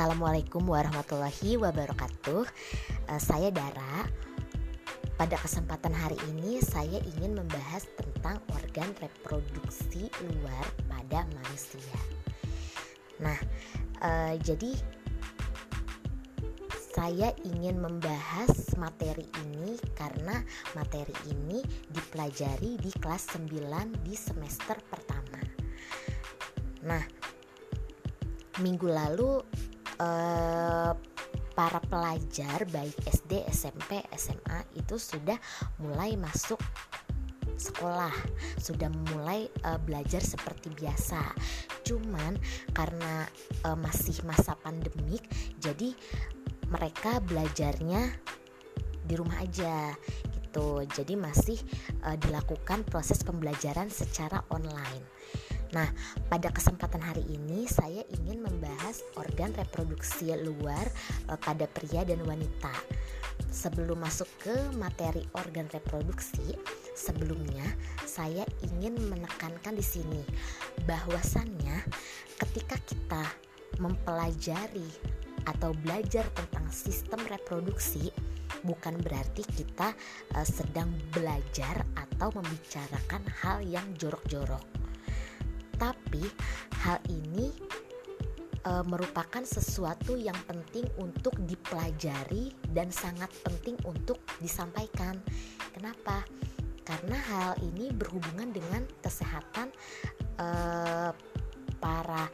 Assalamualaikum warahmatullahi wabarakatuh. Uh, saya Dara. Pada kesempatan hari ini saya ingin membahas tentang organ reproduksi luar pada manusia. Nah, uh, jadi saya ingin membahas materi ini karena materi ini dipelajari di kelas 9 di semester pertama. Nah, minggu lalu eh, para pelajar baik SD, SMP, SMA itu sudah mulai masuk sekolah, sudah mulai uh, belajar seperti biasa. Cuman karena uh, masih masa pandemik, jadi mereka belajarnya di rumah aja gitu. Jadi masih uh, dilakukan proses pembelajaran secara online. Nah, pada kesempatan hari ini saya ingin membahas organ reproduksi luar uh, pada pria dan wanita. Sebelum masuk ke materi organ reproduksi, sebelumnya saya ingin menekankan di sini bahwasannya ketika kita mempelajari atau belajar tentang sistem reproduksi bukan berarti kita uh, sedang belajar atau membicarakan hal yang jorok-jorok. Tapi hal ini uh, merupakan sesuatu yang penting untuk dipelajari dan sangat penting untuk disampaikan. Kenapa? Karena hal ini berhubungan dengan kesehatan uh, para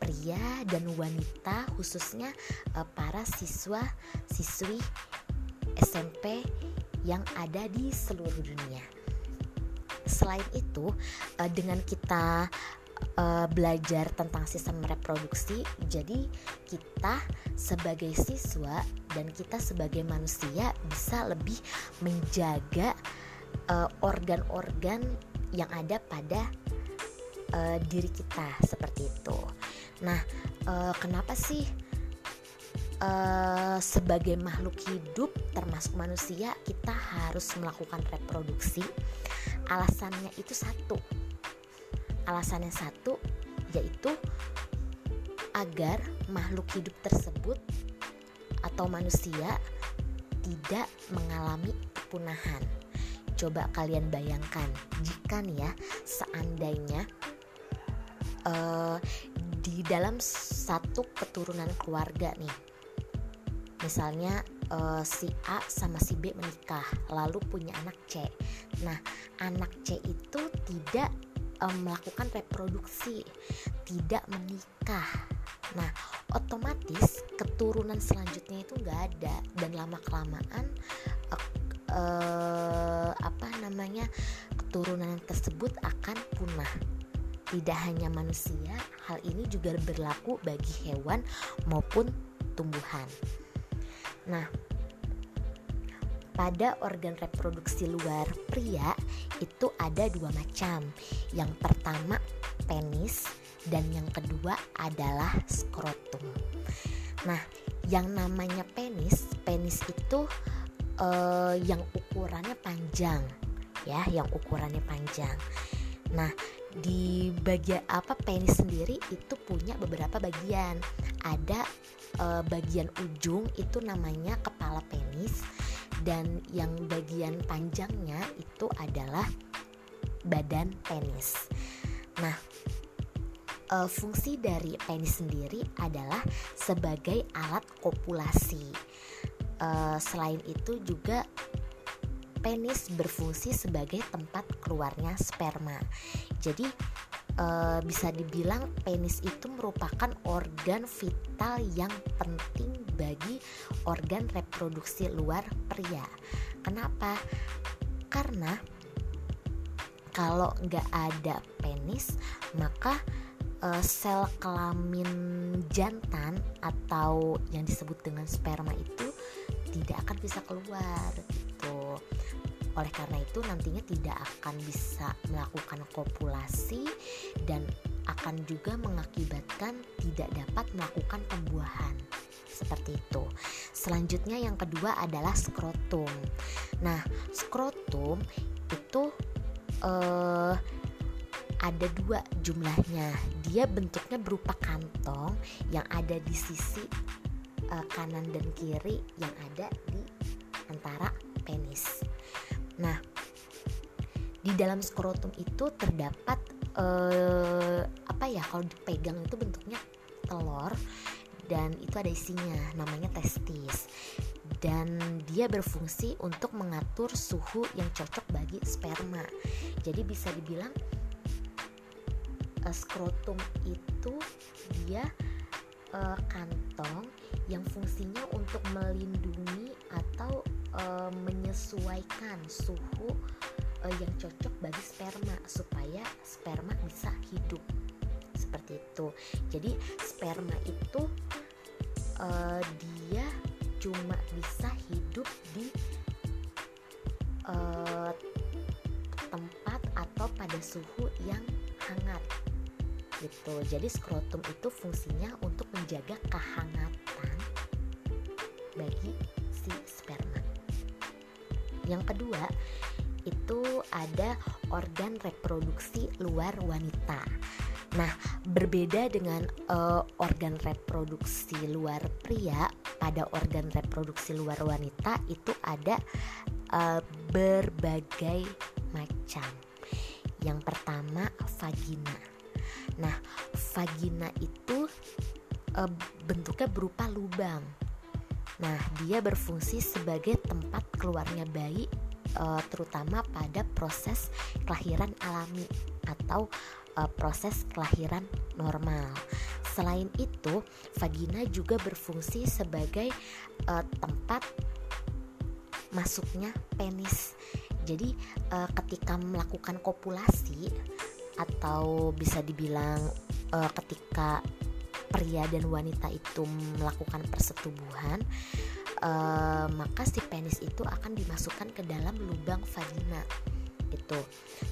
pria dan wanita khususnya uh, para siswa siswi SMP yang ada di seluruh dunia. Selain itu, uh, dengan kita uh, belajar tentang sistem reproduksi, jadi kita sebagai siswa dan kita sebagai manusia bisa lebih menjaga organ-organ uh, yang ada pada uh, diri kita seperti itu. Nah, uh, kenapa sih uh, sebagai makhluk hidup termasuk manusia kita harus melakukan reproduksi? Alasannya itu satu. Alasannya satu yaitu agar makhluk hidup tersebut atau manusia tidak mengalami kepunahan. Coba kalian bayangkan jika nih ya seandainya uh, di dalam satu keturunan keluarga nih misalnya uh, si A sama si B menikah lalu punya anak C nah anak C itu tidak um, melakukan reproduksi tidak menikah. Nah otomatis keturunan selanjutnya itu nggak ada. Dan lama kelamaan uh, uh, apa namanya keturunan tersebut akan punah. Tidak hanya manusia, hal ini juga berlaku bagi hewan maupun tumbuhan. Nah, pada organ reproduksi luar pria itu ada dua macam. Yang pertama penis dan yang kedua adalah skrotum. Nah, yang namanya penis, penis itu uh, yang ukurannya panjang, ya, yang ukurannya panjang. Nah, di bagian apa penis sendiri itu punya beberapa bagian. Ada e, bagian ujung itu namanya kepala penis dan yang bagian panjangnya itu adalah badan penis. Nah, e, fungsi dari penis sendiri adalah sebagai alat kopulasi. E, selain itu juga penis berfungsi sebagai tempat keluarnya sperma. Jadi e, bisa dibilang penis itu merupakan organ vital yang penting bagi organ reproduksi luar pria. Kenapa? Karena kalau nggak ada penis maka e, sel kelamin jantan atau yang disebut dengan sperma itu tidak akan bisa keluar gitu. Oleh karena itu nantinya tidak akan bisa melakukan kopulasi dan akan juga mengakibatkan tidak dapat melakukan pembuahan. Seperti itu. Selanjutnya yang kedua adalah skrotum. Nah, skrotum itu eh, ada dua jumlahnya. Dia bentuknya berupa kantong yang ada di sisi uh, kanan dan kiri yang ada di antara penis. Nah, di dalam skrotum itu terdapat uh, apa ya kalau dipegang itu bentuknya telur dan itu ada isinya namanya testis. Dan dia berfungsi untuk mengatur suhu yang cocok bagi sperma. Jadi bisa dibilang uh, skrotum itu dia uh, kantong yang fungsinya untuk melindungi atau uh, menyesuaikan suhu uh, yang cocok bagi sperma supaya sperma bisa hidup. Seperti itu. Jadi sperma itu uh, dia cuma bisa hidup di uh, tempat atau pada suhu yang hangat. Gitu. Jadi skrotum itu fungsinya untuk menjaga kehangatan bagi si sperma yang kedua itu ada organ reproduksi luar wanita. Nah, berbeda dengan uh, organ reproduksi luar pria, pada organ reproduksi luar wanita itu ada uh, berbagai macam. Yang pertama, vagina. Nah, vagina itu uh, bentuknya berupa lubang. Nah, dia berfungsi sebagai tempat keluarnya bayi uh, terutama pada proses kelahiran alami atau uh, proses kelahiran normal. Selain itu, vagina juga berfungsi sebagai uh, tempat masuknya penis. Jadi, uh, ketika melakukan kopulasi atau bisa dibilang uh, ketika pria dan wanita itu melakukan persetubuhan, uh, maka si penis itu akan dimasukkan ke dalam lubang vagina itu.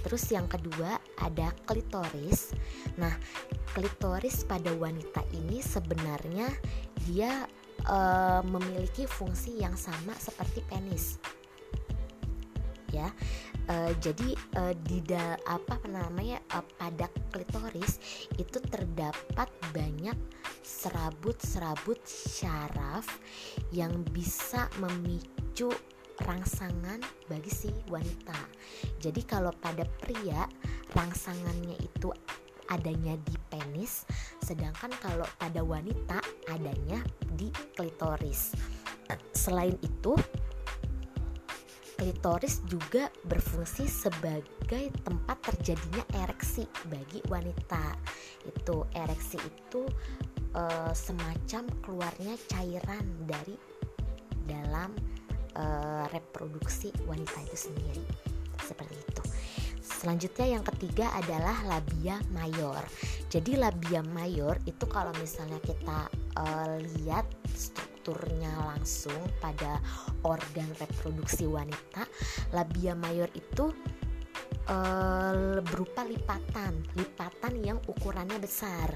Terus yang kedua ada klitoris. Nah, klitoris pada wanita ini sebenarnya dia uh, memiliki fungsi yang sama seperti penis. Ya. Uh, jadi uh, di apa namanya uh, pada klitoris itu terdapat banyak serabut-serabut syaraf yang bisa memicu rangsangan bagi si wanita. Jadi kalau pada pria rangsangannya itu adanya di penis, sedangkan kalau pada wanita adanya di klitoris. Selain itu, klitoris juga berfungsi sebagai tempat terjadinya ereksi bagi wanita. Itu ereksi itu e, semacam keluarnya cairan dari dalam e, reproduksi wanita itu sendiri. Seperti itu. Selanjutnya yang ketiga adalah labia mayor. Jadi labia mayor itu kalau misalnya kita e, lihat strukturnya langsung pada organ reproduksi wanita, labia mayor itu uh, berupa lipatan, lipatan yang ukurannya besar.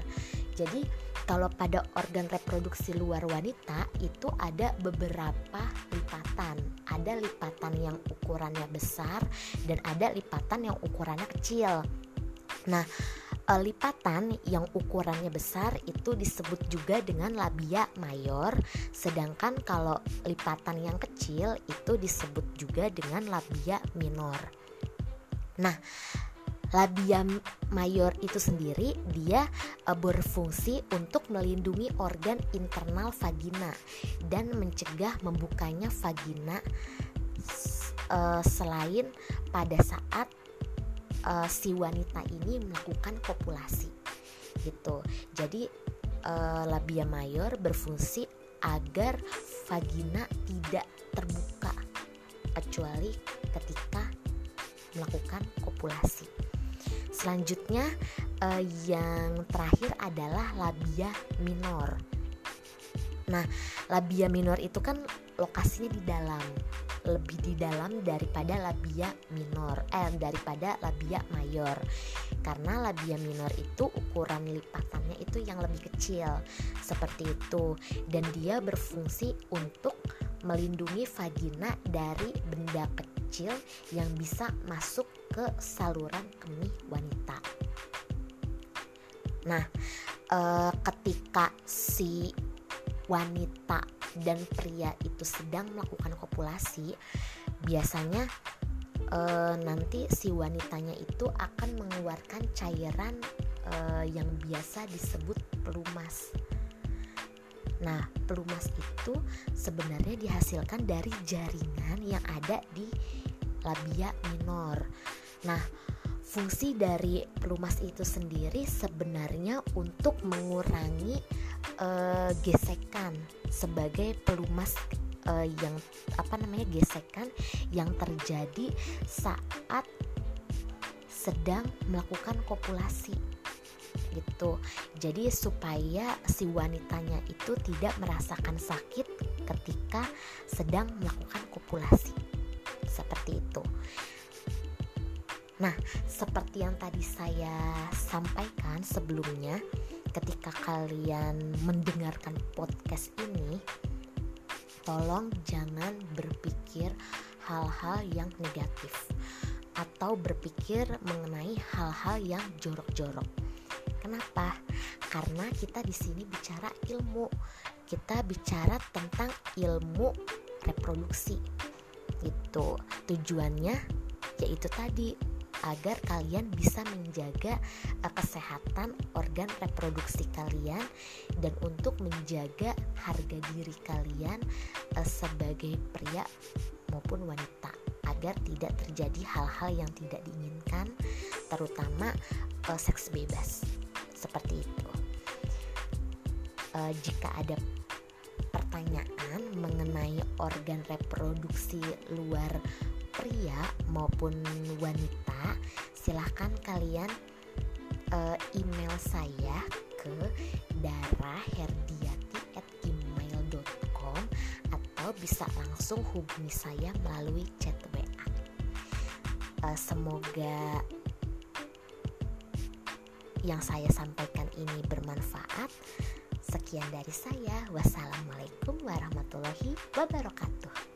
Jadi kalau pada organ reproduksi luar wanita itu ada beberapa lipatan. Ada lipatan yang ukurannya besar dan ada lipatan yang ukurannya kecil. Nah, uh, lipatan yang ukurannya besar itu disebut juga dengan labia mayor, sedangkan kalau lipatan yang kecil itu disebut juga dengan labia minor. Nah, labia mayor itu sendiri dia uh, berfungsi untuk melindungi organ internal vagina dan mencegah membukanya vagina uh, selain pada saat uh, si wanita ini melakukan kopulasi gitu. Jadi uh, labia mayor berfungsi agar vagina tidak terbuka kecuali ketika melakukan kopulasi. Selanjutnya uh, yang terakhir adalah labia minor. Nah, labia minor itu kan lokasinya di dalam lebih di dalam daripada labia minor eh daripada labia mayor. Karena labia minor itu ukuran lipatannya itu yang lebih kecil seperti itu. Dan dia berfungsi untuk melindungi vagina dari benda kecil yang bisa masuk ke saluran kemih wanita. Nah, uh, ketika si wanita dan pria itu sedang melakukan kopulasi, biasanya uh, nanti si wanitanya itu akan mengeluarkan cairan uh, yang biasa disebut pelumas. Nah, pelumas itu sebenarnya dihasilkan dari jaringan yang ada di labia minor. Nah, fungsi dari pelumas itu sendiri sebenarnya untuk mengurangi uh, gesekan sebagai pelumas uh, yang apa namanya gesekan yang terjadi saat sedang melakukan kopulasi gitu. Jadi supaya si wanitanya itu tidak merasakan sakit ketika sedang melakukan kopulasi. Seperti itu. Nah, seperti yang tadi saya sampaikan sebelumnya, ketika kalian mendengarkan podcast ini, tolong jangan berpikir hal-hal yang negatif atau berpikir mengenai hal-hal yang jorok-jorok. Kenapa? Karena kita di sini bicara ilmu. Kita bicara tentang ilmu reproduksi. Itu tujuannya yaitu tadi agar kalian bisa menjaga uh, kesehatan organ reproduksi kalian dan untuk menjaga harga diri kalian uh, sebagai pria maupun wanita agar tidak terjadi hal-hal yang tidak diinginkan terutama uh, seks bebas. Seperti itu. Jika ada pertanyaan mengenai organ reproduksi luar pria maupun wanita silahkan kalian uh, email saya ke daraherdiati@gmail.com atau bisa langsung hubungi saya melalui chat WA. Uh, eh, semoga yang saya sampaikan ini bermanfaat. Sekian dari saya. Wassalamualaikum warahmatullahi wabarakatuh.